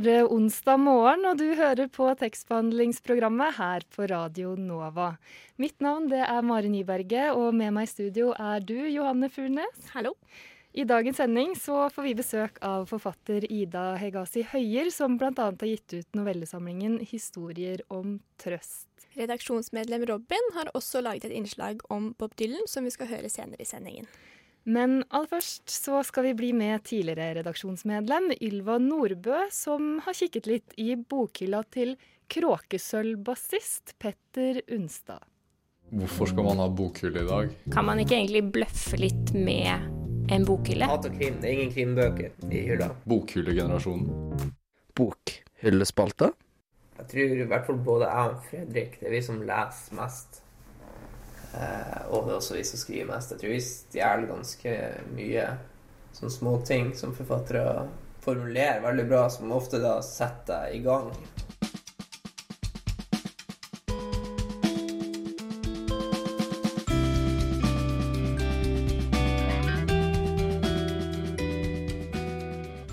Er eh, onsdag morgen, og du hører på tekstbehandlingsprogrammet her på Radio Nova. Mitt navn det er Mari Nyberget, og med meg i studio er du, Johanne Furnes. Hallo. I dagens sending så får vi besøk av forfatter Ida Hegasi Høyer, som bl.a. har gitt ut novellesamlingen 'Historier om trøst'. Redaksjonsmedlem Robin har også laget et innslag om Bob Dylan, som vi skal høre senere i sendingen. Men aller først så skal vi bli med tidligere redaksjonsmedlem Ylva Nordbø, som har kikket litt i bokhylla til kråkesølvbassist Petter Unstad. Hvorfor skal man ha bokhylle i dag? Kan man ikke egentlig bløffe litt med en bokhylle? Hat og krim. Det er ingen krimbøker i hylla. Bokhyllegenerasjonen. Bokhyllespalta? Jeg tror i hvert fall både jeg og Fredrik det er vi som leser mest. Eh, og det er også vi som skriver mest. Jeg tror vi stjeler ganske mye sånne småting som forfattere formulerer veldig bra, som ofte da setter deg i gang.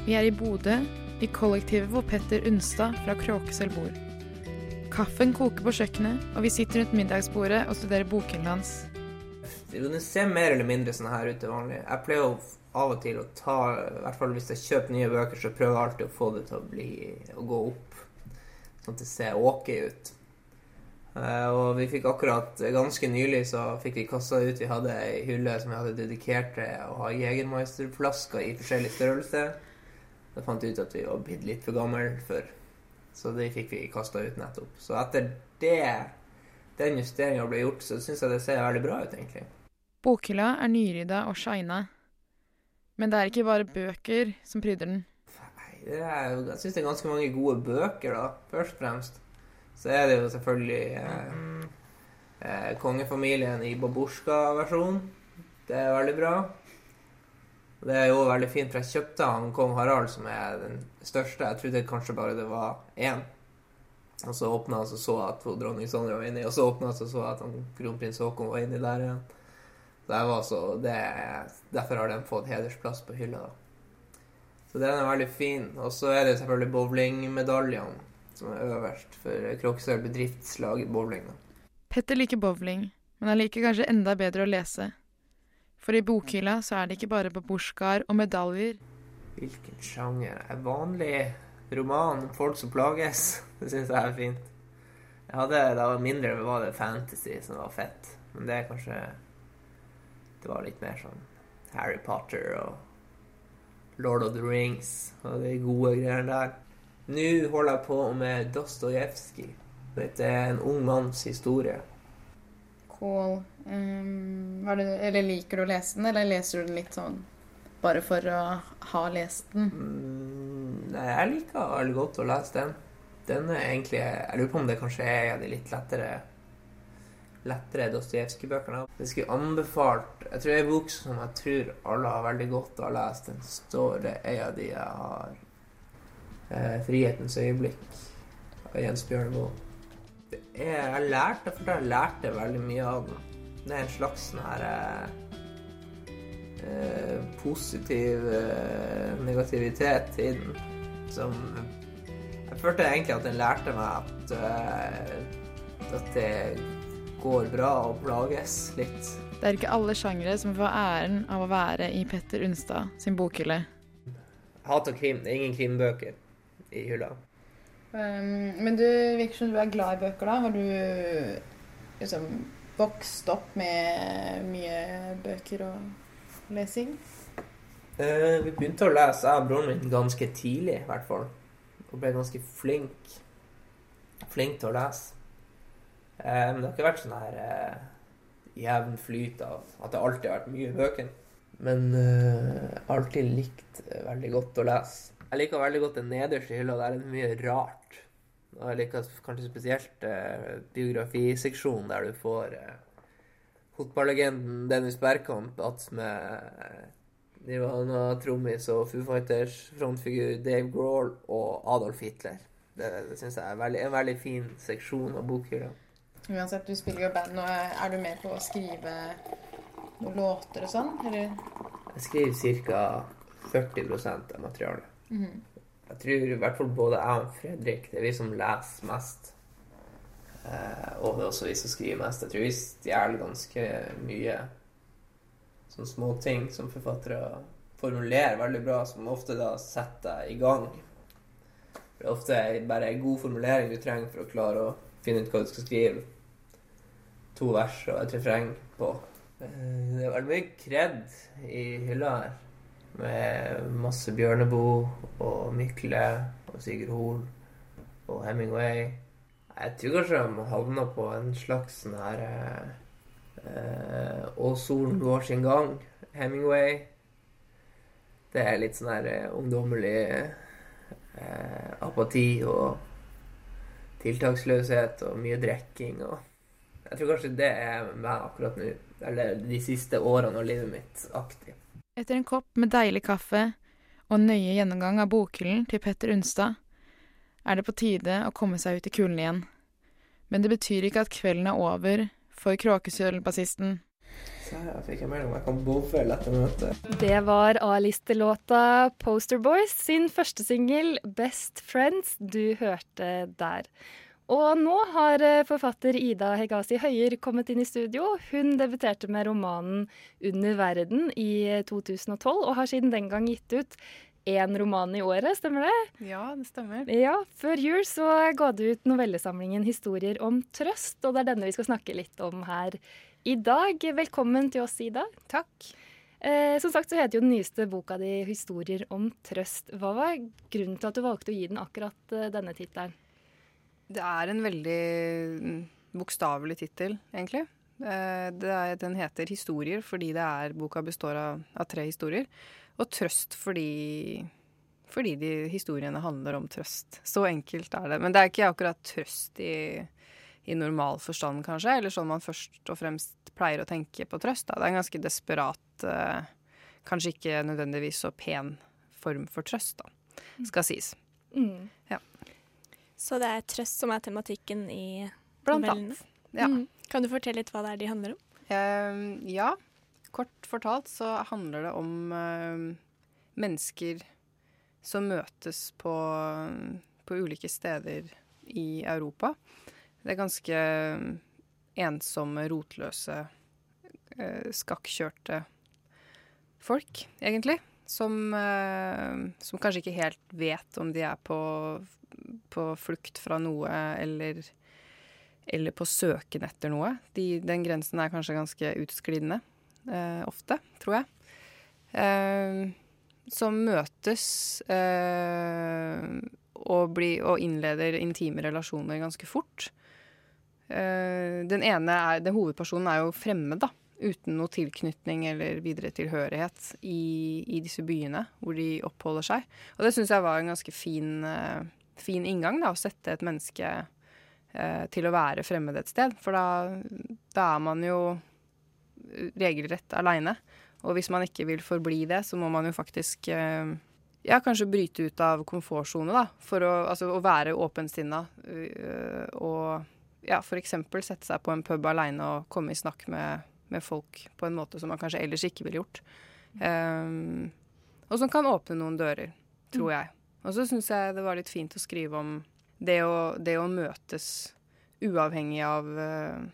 Vi er i Bodø, i kollektivet hvor Petter Unstad fra Kråkesølv bor. Kaffen koker på kjøkkenet, og vi sitter rundt middagsbordet og studerer bokhyllen hans. Det ser mer eller mindre sånn her ut til vanlig. Jeg pleier av og til å ta I hvert fall hvis jeg kjøper nye bøker, så prøver jeg alltid å få det til å bli å gå opp. Sånn at det ser ok ut. Eh, og vi fikk akkurat Ganske nylig så fikk vi kassa ut Vi hadde ei hylle som vi hadde dedikert til å ha Jegermeister-flasker i forskjellig størrelse. Da fant vi ut at vi var blitt litt for gamle for Så det fikk vi kasta ut nettopp. Så etter det den justeringa ble gjort, så syns jeg det ser veldig bra ut, egentlig. Bokhylla er nyrydda og shina. Men det er ikke bare bøker som pryder den. Nei, det er, jeg syns det er ganske mange gode bøker, da, først og fremst. Så er det jo selvfølgelig eh, eh, Kongefamilien i babusjka-versjon. Det er veldig bra. Det er jo veldig fint, for jeg kjøpte han kong Harald, som er den største. Jeg trodde kanskje bare det var én. Og så åpna han og så at dronning Sonja var inni, og så åpna han og så at kronprins Haakon var inni der igjen. Jeg var så, det, derfor har den fått hedersplass på hylla. da. Så den er veldig fin. Og så er det selvfølgelig bowlingmedaljene som er øverst for Kroksøl bedriftslag i bowling. da. Petter liker bowling, men han liker kanskje enda bedre å lese. For i bokhylla så er det ikke bare babusjkaer og medaljer. Hvilken sjanger er vanlig roman om folk som plages? Det syns jeg er fint. Jeg hadde, Da jeg var var det fantasy som var fett. Men det er kanskje Det var litt mer sånn Harry Potter og Lord of the Rings og de gode greiene der. Nå holder jeg på med Dostojevskij. Det er en ung manns historie. Cool. Um, eller liker du å lese den, eller leser du den litt sånn bare for å ha lest den? Mm, nei, jeg liker veldig godt å lese den. Den er egentlig Jeg lurer på om det kanskje er av de litt lettere lettere Dostojevskij-bøkene. Jeg skulle anbefalt Jeg tror det en bok som jeg tror alle har veldig godt av å lese. Den står det en av de jeg har eh, 'Frihetens øyeblikk' av Jens Bjørneboe. Er, jeg lærte for jeg lærte veldig mye av den. Det er en slags sånn her eh, eh, positiv eh, negativitet i den som Jeg følte egentlig at den lærte meg at, eh, at det går bra å plages litt. Det er ikke alle sjangere som får æren av å være i Petter Unstad sin bokhylle. Hat og krim. Det er ingen krimbøker i hylla. Um, men du virker som du er glad i bøker, da. Har du liksom vokst opp med mye bøker og lesing? Eh, vi begynte å lese, jeg og broren min, ganske tidlig, i hvert fall. Og ble ganske flink. Flink til å lese. Eh, men det har ikke vært sånn her eh, jevn flyt av at det alltid har vært mye bøker. Men eh, alltid likt eh, veldig godt å lese. Jeg liker veldig godt den nederste hylla. Der er det mye rart. Og jeg liker kanskje spesielt eh, biografiseksjonen, der du får eh, fotballegenden Dennis Bergkamp attmed eh, Nirvana, trommis og Foo Fighters frontfigur Dave Grohl og Adolf Hitler. Det, det syns jeg er veldig, en veldig fin seksjon av bokhylla. Uansett, du spiller jo band, og er du med på å skrive noen låter og sånn, eller? Jeg skriver ca. 40% av materialet. Mhm. Jeg tror i hvert fall både jeg og Fredrik det er vi som leser mest. Eh, og det er også vi som skriver mest. Jeg tror vi stjeler ganske mye sånne småting som forfattere formulerer veldig bra, som ofte da setter deg i gang. For Det er ofte bare en god formulering du trenger for å klare å finne ut hva du skal skrive. To vers og et refreng på. Eh, Det er veldig mye kred i hylla her. Med masse Bjørneboe og Mykle og Sigurd Hoel og Hemingway. Jeg tror kanskje de havna på en slags sånn her eh, Og solen går sin gang. Hemingway. Det er litt sånn her eh, ungdommelig eh, apati og tiltaksløshet og mye drikking og Jeg tror kanskje det er meg akkurat nå. Eller de siste årene av livet mitt aktiv. Etter en kopp med deilig kaffe og nøye gjennomgang av bokhyllen til Petter Unstad, er det på tide å komme seg ut i kulden igjen. Men det betyr ikke at kvelden er over for Kråkesølvbassisten. Så her fikk jeg melding om jeg kan bowle etter møtet. Det var A-listelåta Poster Boys sin første singel, Best Friends, du hørte der. Og nå har eh, forfatter Ida Hegazi Høyer kommet inn i studio. Hun debuterte med romanen Under verden i eh, 2012, og har siden den gang gitt ut én roman i året, stemmer det? Ja, det stemmer. Ja, Før jul så ga du ut novellesamlingen 'Historier om trøst', og det er denne vi skal snakke litt om her i dag. Velkommen til oss, Ida. Takk. Eh, som sagt så heter jo den nyeste boka di 'Historier om trøst'. Hva var grunnen til at du valgte å gi den akkurat eh, denne tittelen? Det er en veldig mm, bokstavelig tittel, egentlig. Eh, det er, den heter 'Historier' fordi det er, boka består av, av tre historier. Og 'Trøst' fordi, fordi de historiene handler om trøst. Så enkelt er det. Men det er ikke akkurat trøst i, i normal forstand, kanskje. Eller sånn man først og fremst pleier å tenke på trøst. Da. Det er en ganske desperat, eh, kanskje ikke nødvendigvis så pen form for trøst, da, skal sies. Mm. Ja. Så det er trøst som er tematikken i Blant novellene? annet. Ja. Mm. Kan du fortelle litt hva det er de handler om? Uh, ja, kort fortalt så handler det om uh, mennesker som møtes på, på ulike steder i Europa. Det er ganske ensomme, rotløse, uh, skakkjørte folk, egentlig. Som, som kanskje ikke helt vet om de er på, på flukt fra noe eller eller på søken etter noe. De, den grensen er kanskje ganske utsklidende eh, ofte, tror jeg. Eh, som møtes eh, og, bli, og innleder intime relasjoner ganske fort. Eh, den ene er, den hovedpersonen er jo fremmed, da. Uten noe tilknytning eller videre tilhørighet i, i disse byene hvor de oppholder seg. Og det syns jeg var en ganske fin, eh, fin inngang, da, å sette et menneske eh, til å være fremmed et sted. For da, da er man jo regelrett aleine. Og hvis man ikke vil forbli det, så må man jo faktisk eh, ja, kanskje bryte ut av komfortsone, da. For å, altså, å være åpensinna øh, og ja, f.eks. sette seg på en pub aleine og komme i snakk med, med, folk på en måte som man kanskje ellers ikke ville gjort. Um, og som kan åpne noen dører, tror jeg. Og så syns jeg det var litt fint å skrive om det å, det å møtes uavhengig av uh,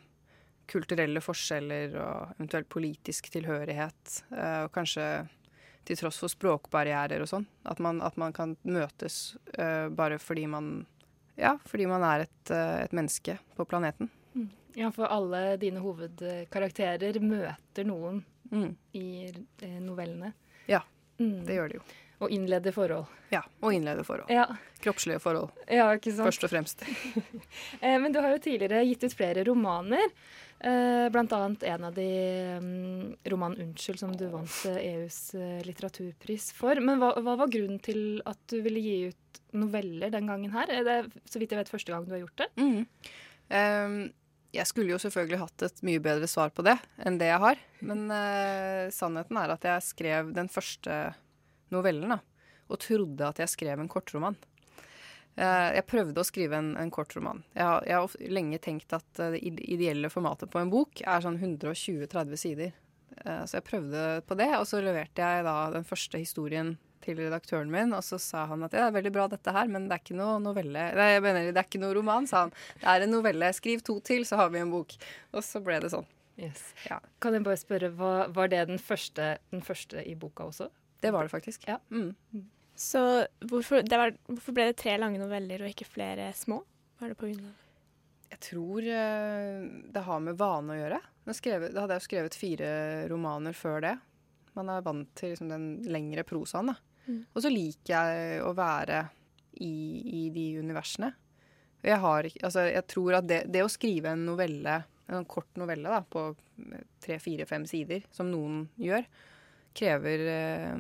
kulturelle forskjeller og eventuelt politisk tilhørighet, uh, og kanskje til tross for språkbarrierer og sånn. At, at, man kan møtes uh, bare fordi man ja, fordi man er et, et menneske på planeten. Mm. Ja, for alle dine hovedkarakterer møter noen mm. i novellene. Ja, mm. det gjør de jo. Og innlede forhold. Ja, og innlede forhold. Ja. Kroppslige forhold. Ja, ikke sant? Først og fremst. Men du har jo tidligere gitt ut flere romaner. Eh, blant annet en av de um, roman 'Unnskyld' som du vant eh, EUs eh, litteraturpris for. Men hva, hva, var grunnen til at du ville gi ut noveller den gangen her? Er det så vidt jeg vet første gang du har gjort det? Mm. Um, jeg skulle jo selvfølgelig hatt et mye bedre svar på det enn det jeg har. Men uh, sannheten er at jeg skrev den første novellen da, og trodde at jeg skrev en kortroman. Uh, jeg prøvde å skrive en, en kortroman. Jeg, har, jeg har lenge tenkt at uh, det ideelle formatet på en bok er sånn 120-30 sider. så jeg prøvde på det, og så leverte jeg da den første historien til redaktøren min, og så sa han at ja, det er veldig bra dette her, men det er ikke noe novelle Nei, jeg mener, det er ikke noe roman, sa han. Det er en novelle. Skriv to til, så har vi en bok. Og så ble det sånn. Yes. Ja. Kan jeg bare spørre, var, var det den første, den første, i boka også? Det var det faktisk. Ja. Mm. Så hvorfor, var, hvorfor, ble det tre lange noveller og ikke flere små? Hva er det på grunn av? Jeg tror uh, det har med vane å gjøre. Skrevet, da hadde jeg skrevet fire romaner før det. Man er vant til liksom, den lengre prosaen. da. Mm. Og så liker jeg å være i, i de universene. Jeg, har, altså, jeg tror at det, det, å skrive en novelle, en kort novelle da, på tre, fire, fem sider, som noen gjør, krever eh,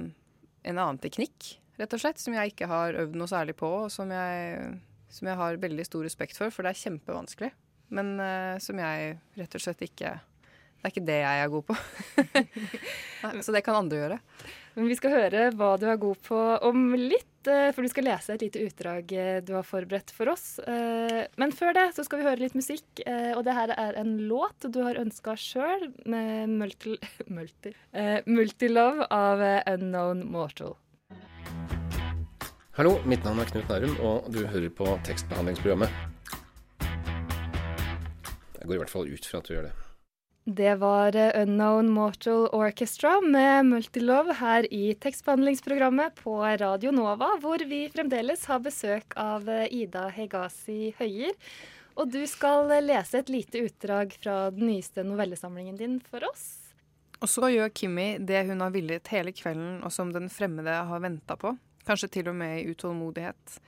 en annen teknikk, rett og slett, som jeg ikke har øvd noe særlig på, og som jeg, som jeg har veldig stor respekt for, for det er kjempevanskelig. Men eh, som jeg rett og slett ikke Det er ikke det jeg er god på. så det kan andre gjøre. Men vi skal høre hva du er god på om litt, eh, for du skal lese et lite utdrag eh, du har forberedt for oss. Eh, men før det så skal vi høre litt musikk, og det her er en låt du har ønska sjøl, med multi, multi, Multilove av Unknown Mortal. Hallo, mitt navn er Knut Nærum, og du hører på tekstbehandlingsprogrammet. Jeg går i hvert fall ut fra at du gjør det. Det var eh, Unknown Mortal Orchestra med Multilove her i tekstbehandlingsprogrammet på Radio Nova, hvor vi fremdeles har besøk av eh, Ida Hegasi Høyer. Og du skal eh, lese et lite utdrag fra den nyeste novellesamlingen din for oss. Og så gjør Kimmi det hun har villet hele kvelden, og som den fremmede har venta på. Kanskje til og med i utålmodighet.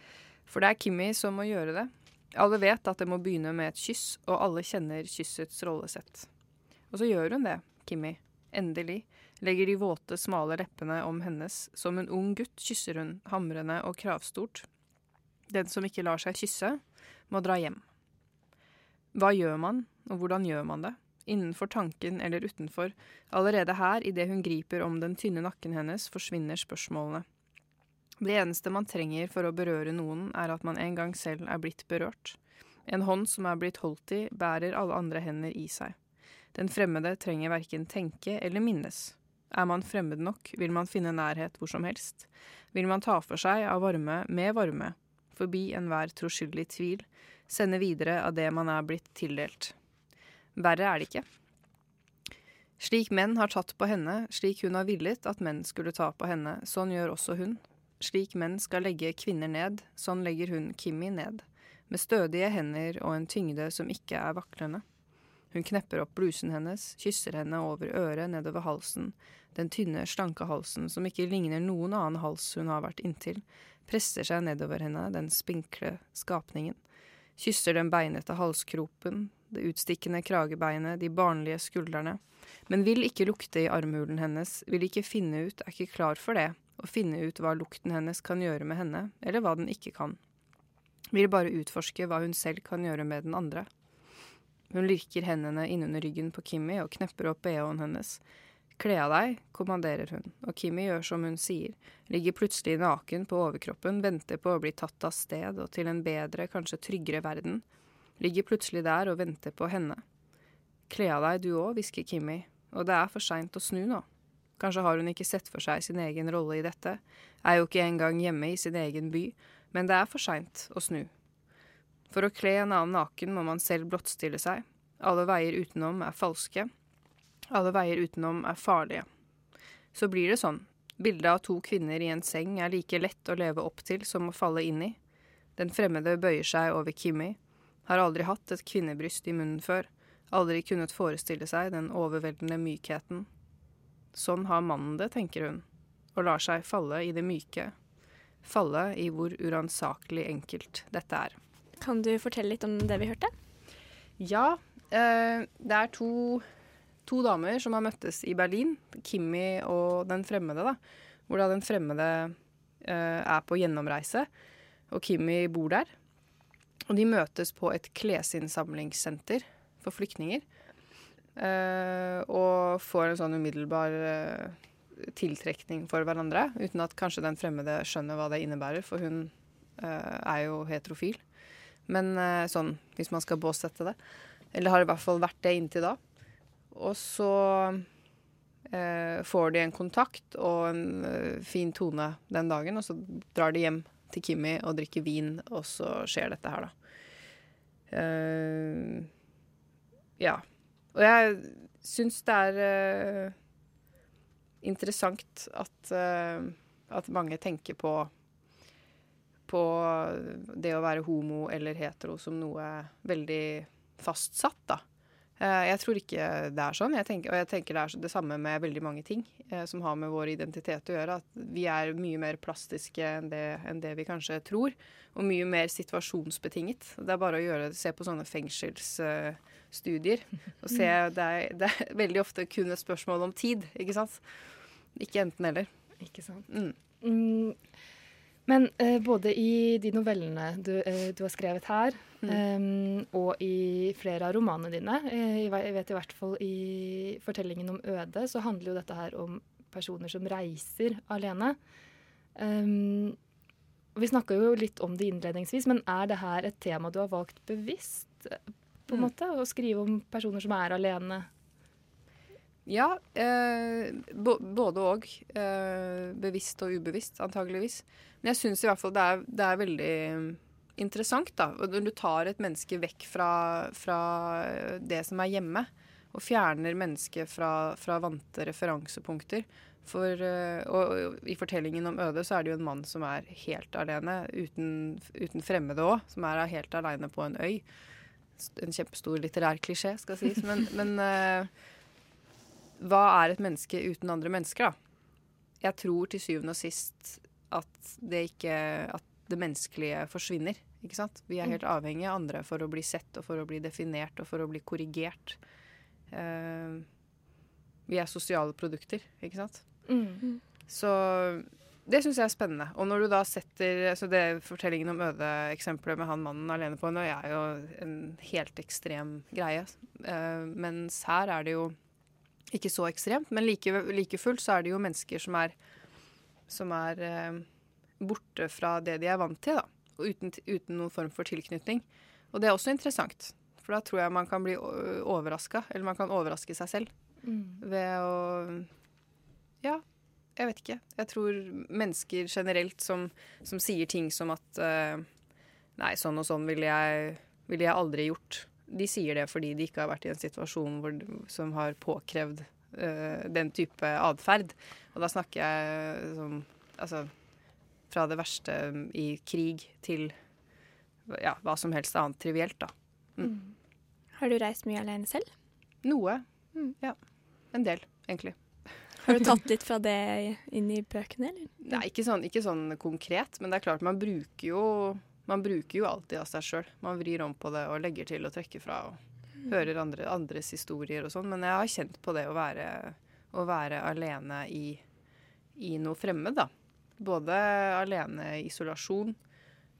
For det er Kimmi som må gjøre det. Alle vet at det må begynne med et kyss, og alle kjenner kyssets rollesett. Og så gjør hun det, Kimmi. Endelig. Legger de våte, smale leppene om hennes. Som en ung gutt kysser hun, hamrende og kravstort. Den som ikke lar seg kysse, må dra hjem. Hva gjør man, og hvordan gjør man det? Innenfor tanken eller utenfor. Allerede her, idet hun griper om den tynne nakken hennes, forsvinner spørsmålene. Det eneste man trenger for å berøre noen, er at man en gang selv er blitt berørt. En hånd som er blitt holdt i, bærer alle andre hender i seg. Den fremmede trenger verken tenke eller minnes. Er man fremmed nok, vil man finne nærhet hvor som helst. Vil man ta for seg av varme med varme, forbi enhver troskyldig tvil, sende videre av det man er blitt tildelt. Verre er det ikke. Slik menn har tatt på henne, slik hun har villet at menn skulle ta på henne, sånn gjør også hun. Slik menn skal legge kvinner ned, sånn legger hun Kimmi ned, med stødige hender og en tyngde som ikke er vaklende. Hun knepper opp blusen hennes, kysser henne over øret, nedover halsen, den tynne, slanke halsen som ikke ligner noen annen hals hun har vært inntil, presser seg nedover henne, den spinkle skapningen, kysser den beinete halskropen, det utstikkende kragebeinet, de barnlige skuldrene, men vil ikke lukte i armhulen hennes, vil ikke finne ut, er ikke klar for det, å finne ut hva lukten hennes kan gjøre med henne, eller hva den ikke kan. Vil bare utforske hva hun selv kan gjøre med den andre. Hun lirker hendene innunder ryggen på Kimmy og knepper opp bh-en hennes. Kle av deg, kommanderer hun, og Kimmy gjør som hun sier, ligger plutselig naken på overkroppen, venter på å bli tatt av sted og til en bedre, kanskje tryggere verden, ligger plutselig der og venter på henne. Kle av deg du òg, hvisker Kimmy, og det er for seint å snu nå. Kanskje har hun ikke sett for seg sin egen rolle i dette, er jo ikke engang hjemme i sin egen by, men det er for seint å snu. For å kle en annen naken må man selv blottstille seg. Alle veier utenom er falske. Alle veier utenom er farlige. Så blir det sånn. Bildet av to kvinner i en seng er like lett å leve opp til som å falle inn i. Den fremmede bøyer seg over Kimmi. Har aldri hatt et kvinnebryst i munnen før. Aldri kunnet forestille seg den overveldende mykheten. Sånn har mannen det, tenker hun, og lar seg falle i det myke. Falle i hvor uransakelig enkelt dette er. Kan du fortelle litt om det vi hørte? Ja, Eh, det er to, to damer som har møttes i Berlin. Kimmi og den fremmede. da. Hvor da den fremmede eh, er på gjennomreise, og Kimmi bor der. Og de møtes på et klesinnsamlingssenter for flyktninger. Eh, og får en sånn umiddelbar tiltrekning for hverandre, uten at kanskje den fremmede skjønner hva det innebærer, for hun er jo heterofil. Men eh, sånn, hvis man skal båsette det. Eller har i hvert fall vært det inntil da. Og så eh, får de en kontakt og en eh, fin tone den dagen, og så drar de hjem til Kimmi og drikker vin, og så skjer dette her, da. Eh, ja. Og jeg syns det er eh, interessant at, eh, at mange tenker på på det å være homo eller hetero som noe veldig fastsatt, da. Eh, Jeg tror ikke det er sånn. Jeg tenker, og jeg tenker det er det samme med veldig mange ting eh, som har med vår identitet å gjøre. At vi er mye mer plastiske enn det, enn det vi kanskje tror. Og mye mer situasjonsbetinget. Det er bare å gjøre, se på sånne fengselsstudier. og se, det er, det er veldig ofte kun et spørsmål om tid, ikke sant? Ikke enten-eller. Ikke sant. Mm. Mm. Men eh, både i de novellene du, eh, du har skrevet her, Mm. eh, og i flere av romanene dine, eh, jeg vet i hvert fall i fortellingen om Øde, så handler jo dette her om personer som reiser alene. Em, vi snakka jo litt om det innledningsvis, men er det her et tema du har valgt bevisst? eh, på en Mm. måte, Å skrive om personer som er alene? Ja, eh, både og. Eh, bevisst og ubevisst, antageligvis. Men jeg syns i hvert fall det er, det er veldig interessant, da. Når du tar et menneske vekk fra, fra det som er hjemme, og fjerner mennesket fra, fra vante referansepunkter. For, eh, og i fortellingen om Øde så er det jo en mann som er helt alene, uten, uten fremmede òg, som er helt alene på en øy. En kjempestor litterær klisjé, skal sies. Men, men eh, hva er et menneske uten andre mennesker, da? Jeg tror til syvende og sist at det ikke At det menneskelige forsvinner. Ikke sant? Vi er helt avhengig av andre for å bli sett og for å bli definert og for å bli korrigert. Uh, vi er sosiale produkter, ikke sant? Mm. Så det syns jeg er spennende. Og når du da setter Så det fortellingen om Øde-eksempelet med han mannen alene på henne er jo en helt ekstrem greie. Uh, mens her er det jo ikke så ekstremt, men like, like fullt så er det jo mennesker som er som er eh, borte fra det de er vant til, da. Uten, uten noen form for tilknytning. Og det er også interessant. For da tror jeg man kan bli overraska, eller man kan overraske seg selv Mm. ved å Ja, jeg vet ikke. Jeg tror mennesker generelt som, som sier ting som at eh, Nei, sånn og sånn ville jeg, ville jeg aldri gjort. De sier det fordi de ikke har vært i en situasjon hvor, som har påkrevd uh, den type atferd. Og da snakker jeg som Altså fra det verste i krig til ja, hva som helst annet trivielt, da. Mm. Har du reist mye alene selv? Noe. Ja. En del, egentlig. Har du tatt litt fra det inn i bøkene, eller? Nei, ikke sånn, ikke sånn konkret, men det er klart man bruker jo Man bruker jo alltid av seg sjøl. Man vrir om på det og legger til og trekker fra og hører andre, andres historier og sånn. Men jeg har kjent på det å være, å være alene i, i noe fremmed, da. Både alene i isolasjon,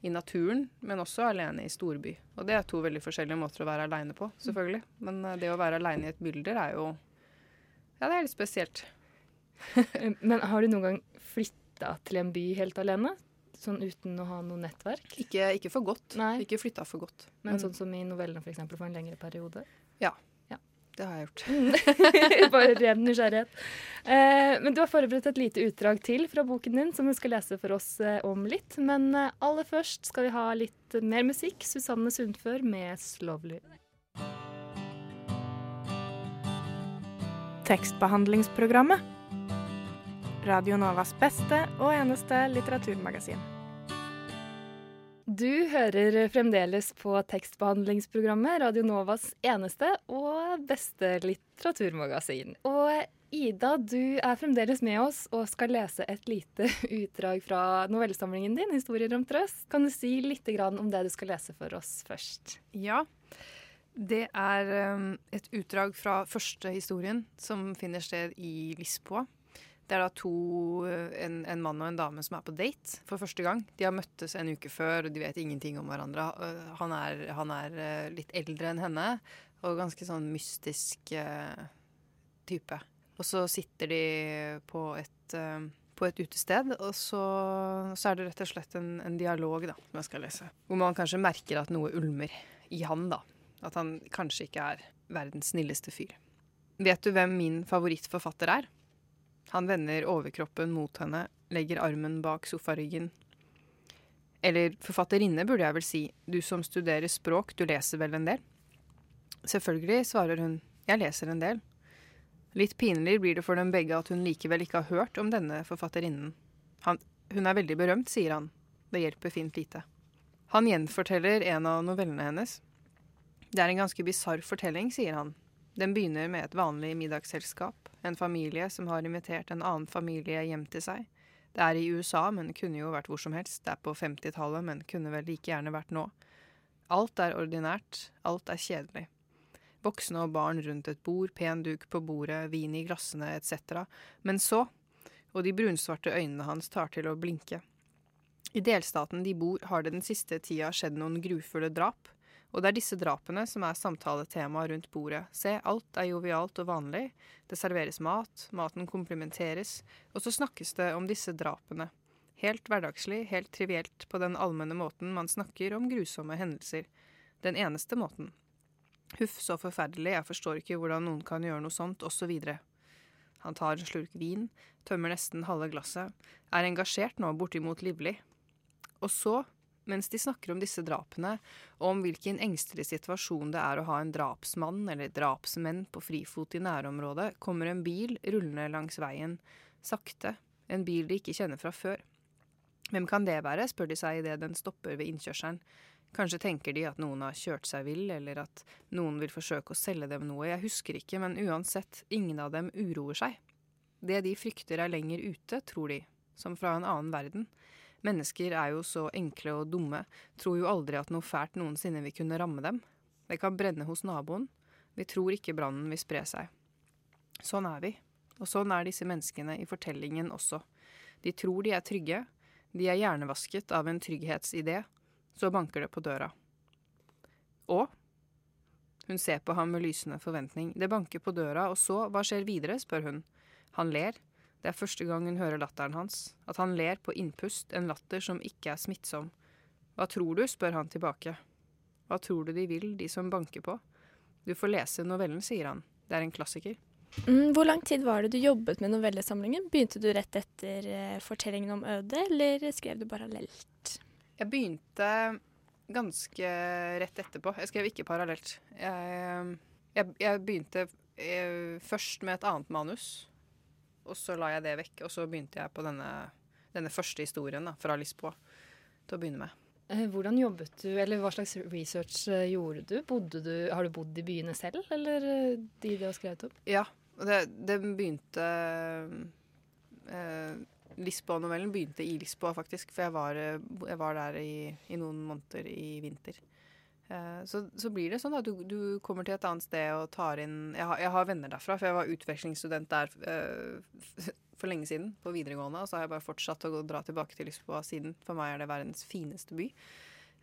i naturen, men også alene i storby. Og det er to veldig forskjellige måter å være aleine på, selvfølgelig. Men eh, det å være aleine i et bilder er jo Ja, det er litt spesielt. Men har du noen gang flytta til en by helt alene? Sånn uten å ha noe nettverk? Ikke, ikke for godt. Nei. Ikke flytta for godt. Men sånn som i novellene, for eksempel, for en lengre periode? Ja. Ja. Det har jeg gjort. Bare ren nysgjerrighet. Eh, men du har forberedt et lite utdrag til fra boken din, som du skal lese for oss eh, om litt. Men eh, aller først skal vi ha litt mer musikk. Susanne Sundfør med 'Slovely'. Tekstbehandlingsprogrammet. Radio Novas beste og eneste litteraturmagasin. Du hører fremdeles på tekstbehandlingsprogrammet Radio Novas eneste og beste litteraturmagasin. Og Ida, du er fremdeles med oss og skal lese et lite utdrag fra novellesamlingen din, 'Historier om trøst'. Kan du si litt om det du skal lese for oss først? Ja. Det er um, et utdrag fra første historien, som finner sted i Lisboa. Det er da to, uh, en, en, mann og en dame som er på date for første gang. De har møttes en uke før, og de vet ingenting om hverandre. Uh, han er, han er uh, litt eldre enn henne, og ganske sånn mystisk type. Og så sitter de på et, på et utested, og så, så, er det rett og slett en, en dialog da, som jeg skal lese. Hvor man kanskje merker at noe ulmer i han, da. At han kanskje ikke er verdens snilleste fyr. Vet du hvem min favorittforfatter er? Han vender overkroppen mot henne, legger armen bak sofaryggen. Eller forfatterinne, burde jeg vel si. Du som studerer språk, du leser vel en del? Selvfølgelig, svarer hun. Jeg leser en del. Litt pinlig blir det for dem begge at hun likevel ikke har hørt om denne forfatterinnen. Han, hun er veldig berømt, sier han. Det hjelper fint lite. Han gjenforteller en av novellene hennes. Det er en ganske bisarr fortelling, sier han. Den begynner med et vanlig middagsselskap. En familie som har invitert en annen familie hjem til seg. Det er i USA, men kunne jo vært hvor som helst. Det er på 50-tallet, men kunne vel like gjerne vært nå. Alt er ordinært. Alt er kjedelig. Voksne og barn rundt et bord, pen duk på bordet, vin i glassene etc. Men så, og de brunsvarte øynene hans tar til å blinke. I delstaten de bor, har det den siste tida skjedd noen grufulle drap. Og det er disse drapene som er samtaletemaet rundt bordet. Se, alt er jovialt og vanlig. Det serveres mat, maten komplimenteres, og så snakkes det om disse drapene. Helt hverdagslig, helt trivielt, på den allmenne måten man snakker om grusomme hendelser. Den eneste måten. Huff, så forferdelig, jeg forstår ikke hvordan noen kan gjøre noe sånt, osv. Han tar en slurk vin, tømmer nesten halve glasset, er engasjert nå bortimot livlig. Og så mens de snakker om disse drapene, og om hvilken engstelig situasjon det er å ha en drapsmann eller drapsmenn på frifot i nærområdet, kommer en bil rullende langs veien, sakte, en bil de ikke kjenner fra før. Hvem kan det være, spør de seg idet den stopper ved innkjørselen. Kanskje tenker de at noen har kjørt seg vill, eller at noen vil forsøke å selge dem noe, jeg husker ikke, men uansett, ingen av dem uroer seg. Det de frykter er lenger ute, tror de, som fra en annen verden. Mennesker er jo så enkle og dumme, tror jo aldri at noe fælt noensinne vil kunne ramme dem. Det kan brenne hos naboen. Vi tror ikke brannen vil spre seg. Sånn er vi. Og sånn er disse menneskene i fortellingen også. De tror de er trygge. De er hjernevasket av en trygghetsidé. Så banker det på døra. Og? Hun ser på ham med lysende forventning. Det banker på døra, og så, hva skjer videre, spør hun. Han ler. Det er første gang hun hører latteren hans, at han ler på innpust, en latter som ikke er smittsom. Hva tror du, spør han tilbake. Hva tror du de vil, de som banker på? Du får lese novellen, sier han. Det er en klassiker. Mm, hvor lang tid var det du jobbet med novellesamlingen? Begynte du rett etter eh, fortellingen om Øde, eller skrev du parallelt? Jeg begynte ganske rett etterpå. Jeg skrev ikke parallelt. Jeg, jeg, jeg begynte jeg, først med et annet manus og så la jeg det vekk, og så begynte jeg på denne, denne første historien da, fra Lisboa til å begynne med. Eh, hvordan jobbet du, eller hva slags research eh, gjorde du? du? Har du bodd i byene selv, eller eh, de du har skrevet opp? Ja, det, det begynte eh, Lisboa-novellen begynte i Lisboa, faktisk. For jeg var, jeg var der i, i, noen måneder i vinter. Eh, så, så, blir det sånn at du, du, kommer til et annet sted og tar inn jeg har, jeg har venner derfra, for jeg var utvekslingsstudent der uh, for lenge siden, på videregående. Og så har jeg bare fortsatt å dra tilbake til Lisboa siden. For meg er det verdens fineste by.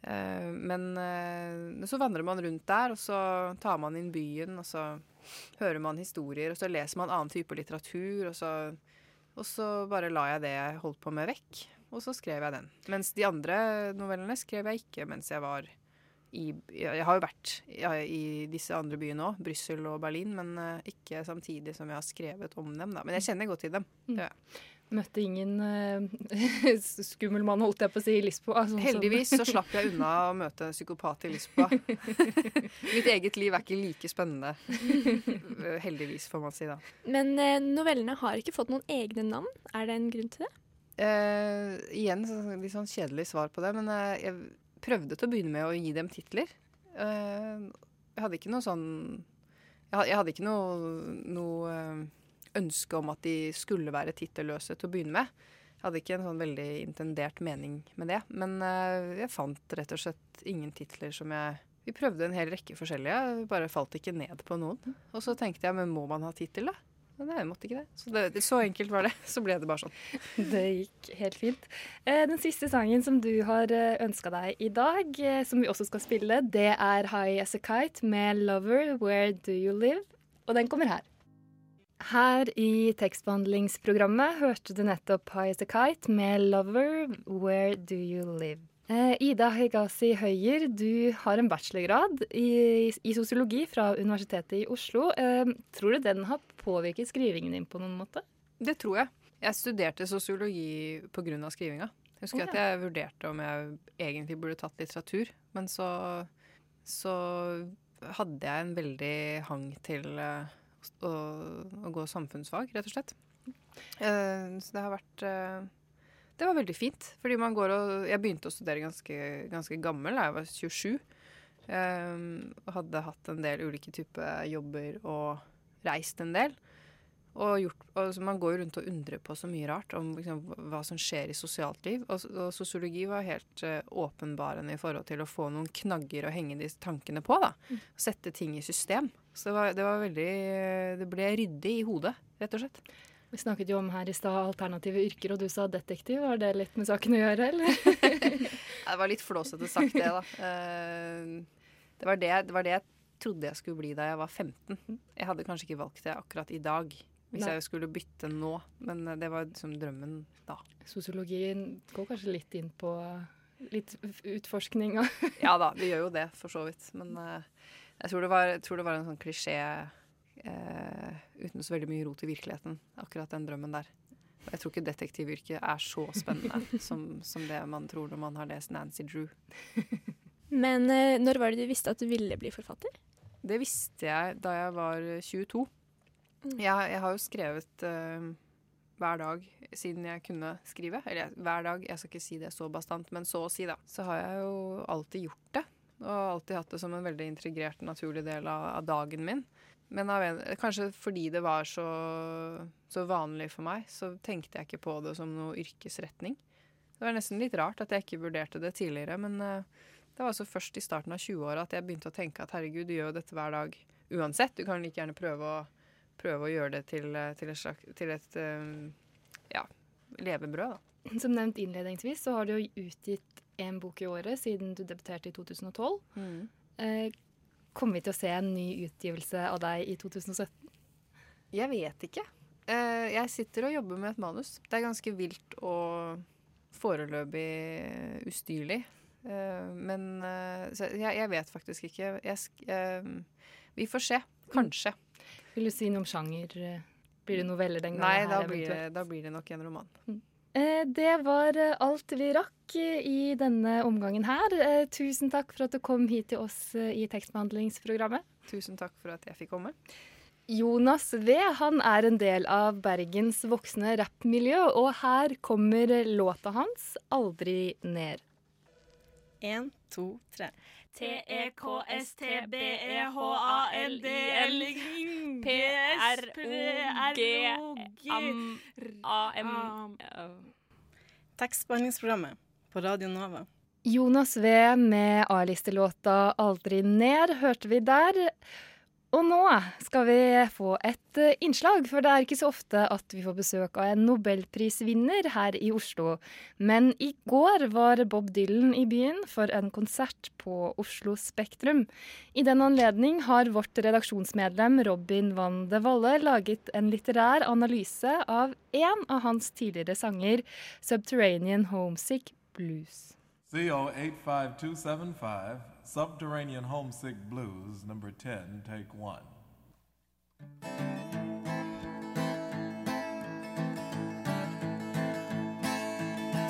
Uh, men uh, så vandrer man rundt der, og så tar man inn byen, og så hører man historier, og så leser man annen type litteratur, og så, og så bare la jeg det jeg holdt på med, vekk. Og så skrev jeg den. Mens de andre novellene skrev jeg ikke mens jeg var i Jeg har jo vært i disse andre byene òg, Brussel og Berlin, men uh, ikke samtidig som jeg har skrevet om dem. Da. Men jeg kjenner godt til dem. Mm. Ja. Møtte ingen uh, skummel mann, holdt jeg på å si, i Lisboa? Sånn Heldigvis så slapp jeg unna å møte en psykopat i Lisboa. Mitt eget liv er ikke like spennende. Heldigvis, får man si da. Men uh, novellene har ikke fått noen egne navn. Er det en grunn til det? Uh, igjen så, litt sånn kjedelig svar på det, men uh, jeg prøvde til å begynne med å gi dem titler. Uh, jeg hadde ikke noe sånn Jeg hadde ikke noe, noe uh, ønske om at de skulle være tittelløse til å begynne med. Jeg hadde ikke en sånn veldig intendert mening med det. Men uh, jeg fant rett og slett ingen titler som jeg Vi prøvde en hel rekke forskjellige, bare falt ikke ned på noen. Og så tenkte jeg, men må man ha tittel, da? Nei, jeg måtte ikke det. Så, det, så enkelt var det. Så ble det bare sånn. Det gikk helt fint. Eh, den siste sangen som du har ønska deg i dag, eh, som vi også skal spille, det er High As A Kite med 'Lover Where Do You Live'. Og den kommer her. Her i tekstbehandlingsprogrammet hørte du nettopp High As A Kite med 'Lover Where Do You Live'. Eh, Ida Hegazi Høyer, du har en bachelorgrad i, i, sosiologi fra Universitetet i Oslo. Eh, tror du den har påvirket skrivingen din på noen måte? Det tror jeg. Jeg studerte sosiologi pga. skrivinga. Jeg husker ja. at jeg vurderte om jeg egentlig burde tatt litteratur. Men så, så hadde jeg en veldig hang til uh, å, å, gå samfunnsfag, rett og slett. Så det har vært det var veldig fint. Fordi man går og Jeg begynte å studere ganske, ganske gammel da jeg var 27. Um, ehm, hadde hatt en del ulike typer jobber og reist en del. Og, gjort, altså Man går rundt og undrer på så mye rart om liksom, hva som skjer i sosialt liv. Og, og sosiologi var helt uh, åpenbarende i forhold til å få noen knagger å henge de tankene på. da. Mm. Sette ting i system. Så det var, det var veldig Det ble ryddig i hodet, rett og slett. Vi snakket jo om her i stad alternative yrker, og du sa detektiv. Var det litt med saken å gjøre, eller? det var litt flåsete sagt, det, da. Eh, det var det, det var det, jeg trodde jeg skulle bli da jeg var 15. Jeg hadde kanskje ikke valgt det akkurat i dag, hvis Nei. jeg skulle bytte nå. Men eh, det var liksom drømmen da. Sosiologien går kanskje litt inn på litt utforskning og Ja da, det gjør jo det, for så vidt. Men uh, jeg, tror var, jeg, tror det var, en sånn klisjé eh, uten så veldig mye rot i virkeligheten, akkurat den drømmen der. Jeg tror ikke detektivyrket er så spennende som, som, det man tror når man har lest Nancy Drew. Men eh, når var det du visste at du ville bli forfatter? Det visste jeg da jeg var 22. Mm. Jeg, jeg har jo skrevet eh, hver dag siden jeg kunne skrive. Eller hver dag, jeg skal ikke si det så bastant, men så å si, da. Så har jeg jo alltid gjort det. Og alltid hatt det som en veldig integrert, naturlig del av, av dagen min. Men en, kanskje fordi det var så, så, vanlig for meg, så tenkte jeg ikke på det som noe yrkesretning. Det var nesten litt rart at jeg ikke vurderte det tidligere, men uh, det var altså først i starten av 20-åra at jeg begynte å tenke at herregud, du gjør jo dette hver dag uansett. Du kan like gjerne prøve å, prøve å gjøre det til, eh, til et, slags, til et uh, ja, levebrød, da. Som nevnt innledningsvis så har du jo utgitt én bok i året siden du debuterte i 2012. Mm. Eh, Kommer vi til å se en ny utgivelse av deg i 2017? Jeg vet ikke. Eh, jeg sitter og jobber med et manus. Det er ganske vilt og foreløpig ustyrlig. Eh, men eh, jeg, vet faktisk ikke. Jeg, vi får se. Kanskje. Vil du si noe om sjanger? Blir det noveller den gangen? Nei, da, blir det, da blir det nok en roman. Mm. Eh, det var eh, alt vi rakk i denne omgangen her. Eh, tusen takk for at du kom hit til oss i tekstbehandlingsprogrammet. Tusen takk for at jeg fikk komme. Jonas V han er en del av Bergens voksne rappmiljø, og her kommer låta hans 'Aldri ned'. Én, to, tre. T-E-K-S-T-B-E-H-A-L-D-L P-S-P-R-O-G-A-M Tekstbehandlingsprogrammet på Radio Nova. Jonas V med A-listelåta 'Aldri ned' hørte vi der. Og nå skal vi få et eh, innslag, for det er ikke så ofte at vi får besøk av en nobelprisvinner her i Oslo. Men i går var Bob Dylan i byen for en konsert på Oslo Spektrum. I den anledning har vårt redaksjonsmedlem Robin van de Valle laget en litterær analyse av en av hans tidligere sanger, 'Subterranean Homesick Blues'. CO 85275 Subterranean Homesick Blues, number 10, take one.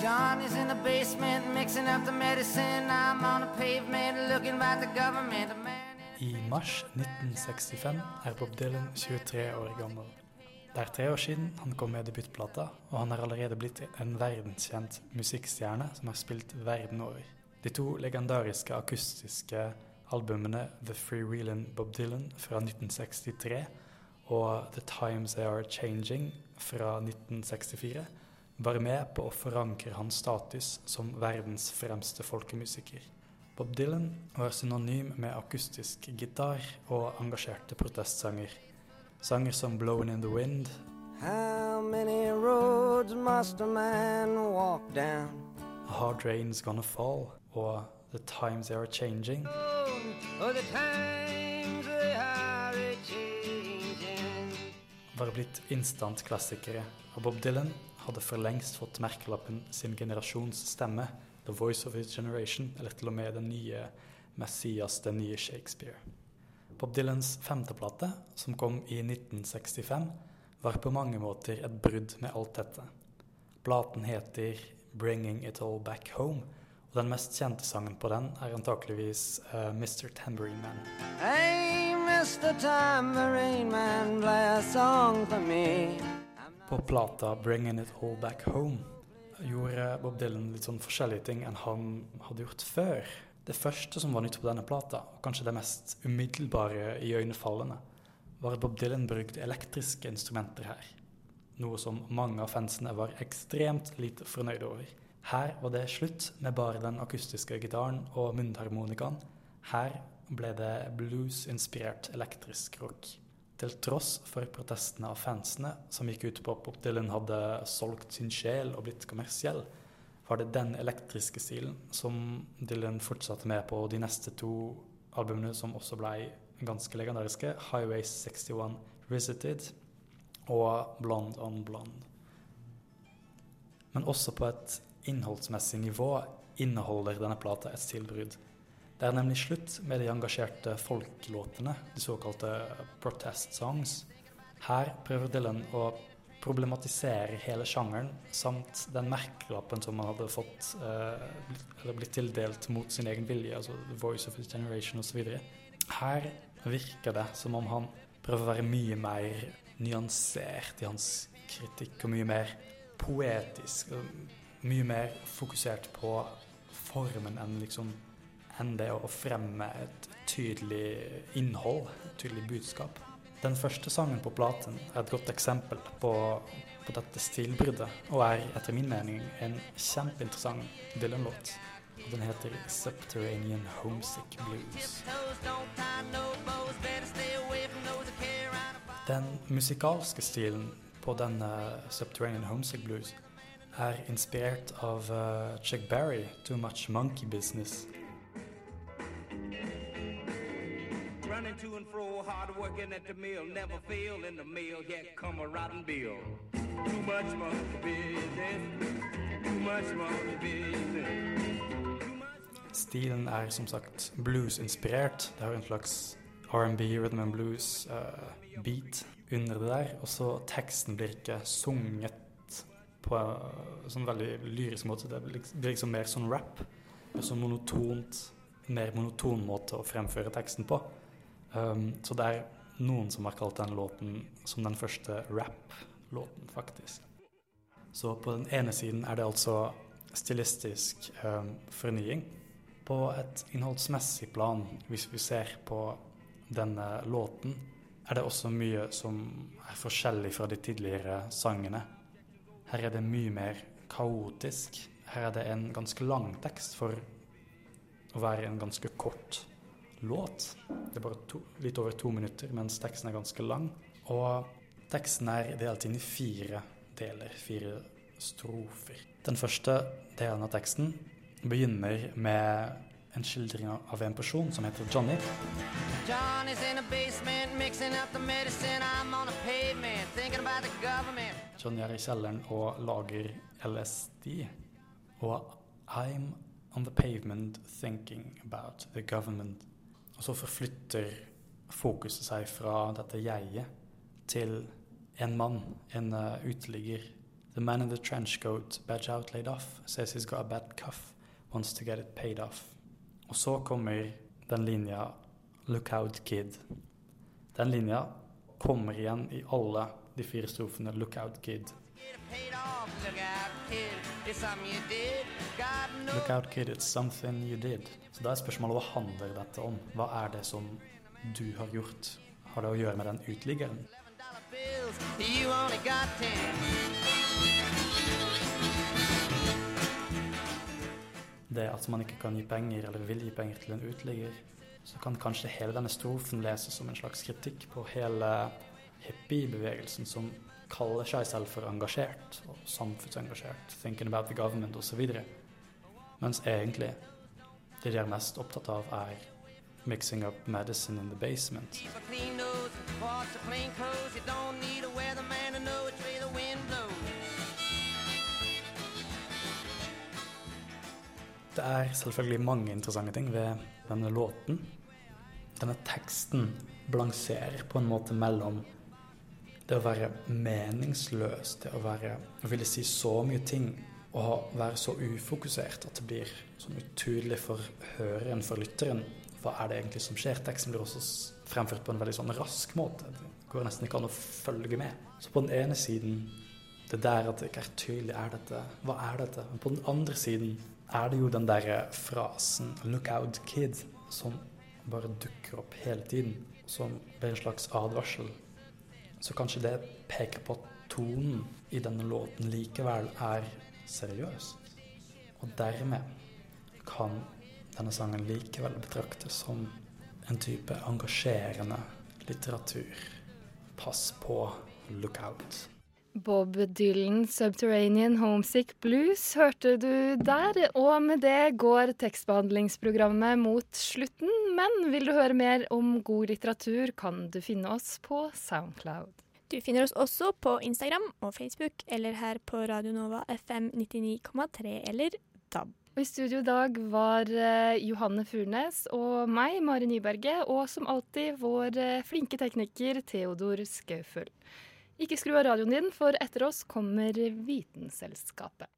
John is in the basement mixing up the medicine. I'm on the pavement looking at the government. I mars 1965 er Bob Dylan 23 år gammel. Det er tre år siden han kom med debutplata, og han er allerede blitt en verdenskjent musikkstjerne som har spilt verden over. De to legendariske akustiske albumene The Freewheelin' Bob Dylan fra 1963 og The Times They Are Changing fra 1964 var med på å forankre hans status som verdens fremste folkemusiker. Bob Dylan var synonym med akustisk gitar og engasjerte protestsanger. Sanger som 'Blown in the Wind', How many roads must a man walk down? Hard Rain's Gonna Fall og The Times They Are Changing Oh, the times they are a-changing. var blitt instant-klassikere, og Bob Dylan hadde for lengst fått merkelappen sin generasjons stemme, The Voice of His Generation, eller til og med den nye Messias, den nye Shakespeare. Bob Dylans femteplate, som kom i 1965, var på mange måter et brudd med alt dette. Platen heter 'Bringing It All Back Home', og den mest kjente sangen på den er antakeligvis uh, 'Mr. Tambourine Man'. Hey, Mr. Tambourine Man, play a song for me. På plata 'Bringing It All Back Home' gjorde Bob Dylan litt sånn forskjellige ting enn han hadde gjort før. Det første som var nytt på denne plata, og kanskje det mest umiddelbare iøynefallende, var at Bob Dylan brukte elektriske instrumenter her. Noe som mange av fansene var ekstremt lite fornøyde over. Her var det slutt med bare den akustiske gitaren og munnharmonikaen. Her ble det blues-inspirert elektrisk rock. Til tross for protestene av fansene, som gikk ut på at Bob Dylan hadde solgt sin sjel og blitt kommersiell, var det den elektriske stilen som Dylan fortsatte med på de neste to albumene, som også ble ganske legendariske, 'Highway 61 Visited' og 'Blonde on Blonde'. Men også på et innholdsmessig nivå inneholder denne plata et stilbrudd. Det er nemlig slutt med de engasjerte folklåtene, de såkalte protest songs. Her prøver Dylan å problematisere hele sjangeren, samt den merkelappen som han hadde fått, eh, eller blitt tildelt mot sin egen vilje, altså The Voice of His Generation osv. Her virker det som om han prøver å være mye mer nyansert i hans kritikk, og mye mer poetisk. Mye mer fokusert på formen enn liksom enn det å fremme et tydelig innhold, et tydelig budskap. Den første sangen på platen er et godt eksempel på, på dette stilbruddet, og er etter min mening en kjempeinteressant Dylan-låt. Den heter 'Subterranean Homesick Blues'. Den musikalske stilen på denne Subterranean Homesick Blues er inspirert av uh, Chuck Berry, 'Too Much Monkey Business'. Running to and fro, hard working at the mill, never fail in the mill, yet come a rotten bill. Too much monkey business, too much monkey business. Stilen er som sagt blues-inspirert. Det har en slags R&B, rhythm and blues, uh, beat under det der. Og så teksten blir ikke sunget på en sånn veldig lyrisk måte. Det blir liksom, liksom mer sånn rap. Mer sånn monotont, mer monoton måte å fremføre teksten på. Um, så det er noen som har kalt den låten som den første rap-låten, faktisk. Så på den ene siden er det altså stilistisk um, fornying. På et innholdsmessig plan, hvis vi ser på denne låten, er det også mye som er forskjellig fra de tidligere sangene. Her er det mye mer kaotisk. Her er det en ganske lang tekst for å være en ganske kort låt. Det er bare to, litt over to minutter, mens teksten er ganske lang. Og teksten er delt inn i fire deler, fire strofer. Den første delen av teksten begynner med en skildring av en person som heter Johnny. Johnny er i kjelleren og lager LSD. Og I'm on the pavement thinking about the government. Og så forflytter fokuset seg fra dette jeget til en mann, en uh, uteligger. The man in the trench coat, badge out laid off, says he's got a bad cuff, wants to get it paid off. Og så kommer den linja 'Look out, kid'. Den linja kommer igjen i alle de fire strofene 'Look out, kid'. Look out, kid, it's something you did. Så da er spørsmålet hva handler dette om? Hva er det som du har gjort? Har det å gjøre med den uteliggeren? You only got ten. Det at man ikke kan gi penger eller vil gi penger til en uteligger, så kan kanskje hele denne strofen leses som en slags kritikk på hele hippiebevegelsen som kaller seg selv for engasjert og samfunnsengasjert, thinking about the government osv. Mens egentlig det de er mest opptatt av, er mixing up medicine in the basement. Det er selvfølgelig mange interessante ting ved denne låten. Denne teksten balanserer på en måte mellom det å være meningsløs, det å være å ville si så mye ting og være så ufokusert at det blir sånn utydelig for høreren, for lytteren. Hva er det egentlig som skjer? Teksten blir også fremført på en veldig sånn rask måte. Det går nesten ikke an å følge med. Så på den ene siden det der at det ikke er tydelig, er dette, hva er dette? Men på den andre siden er det jo den derre frasen 'look out, kid', som bare dukker opp hele tiden, som blir en slags advarsel. Så kanskje det peker på at tonen i denne låten likevel er seriøs. Og dermed kan denne sangen likevel betraktes som en type engasjerende litteratur. Pass på, look out. Bob Dylan, 'Subterranean Homesick Blues', hørte du der. Og med det går tekstbehandlingsprogrammet mot slutten. Men vil du høre mer om god litteratur, kan du finne oss på Soundcloud. Du finner oss også på Instagram og Facebook, eller her på Radio Nova FM 99,3 eller DAB. Og I studio i dag var eh, Johanne Furnes og meg, Mari Nyberget, og som alltid vår eh, flinke tekniker Theodor Skauføl. Ikke skru av radioen din, for etter oss kommer Vitenselskapet.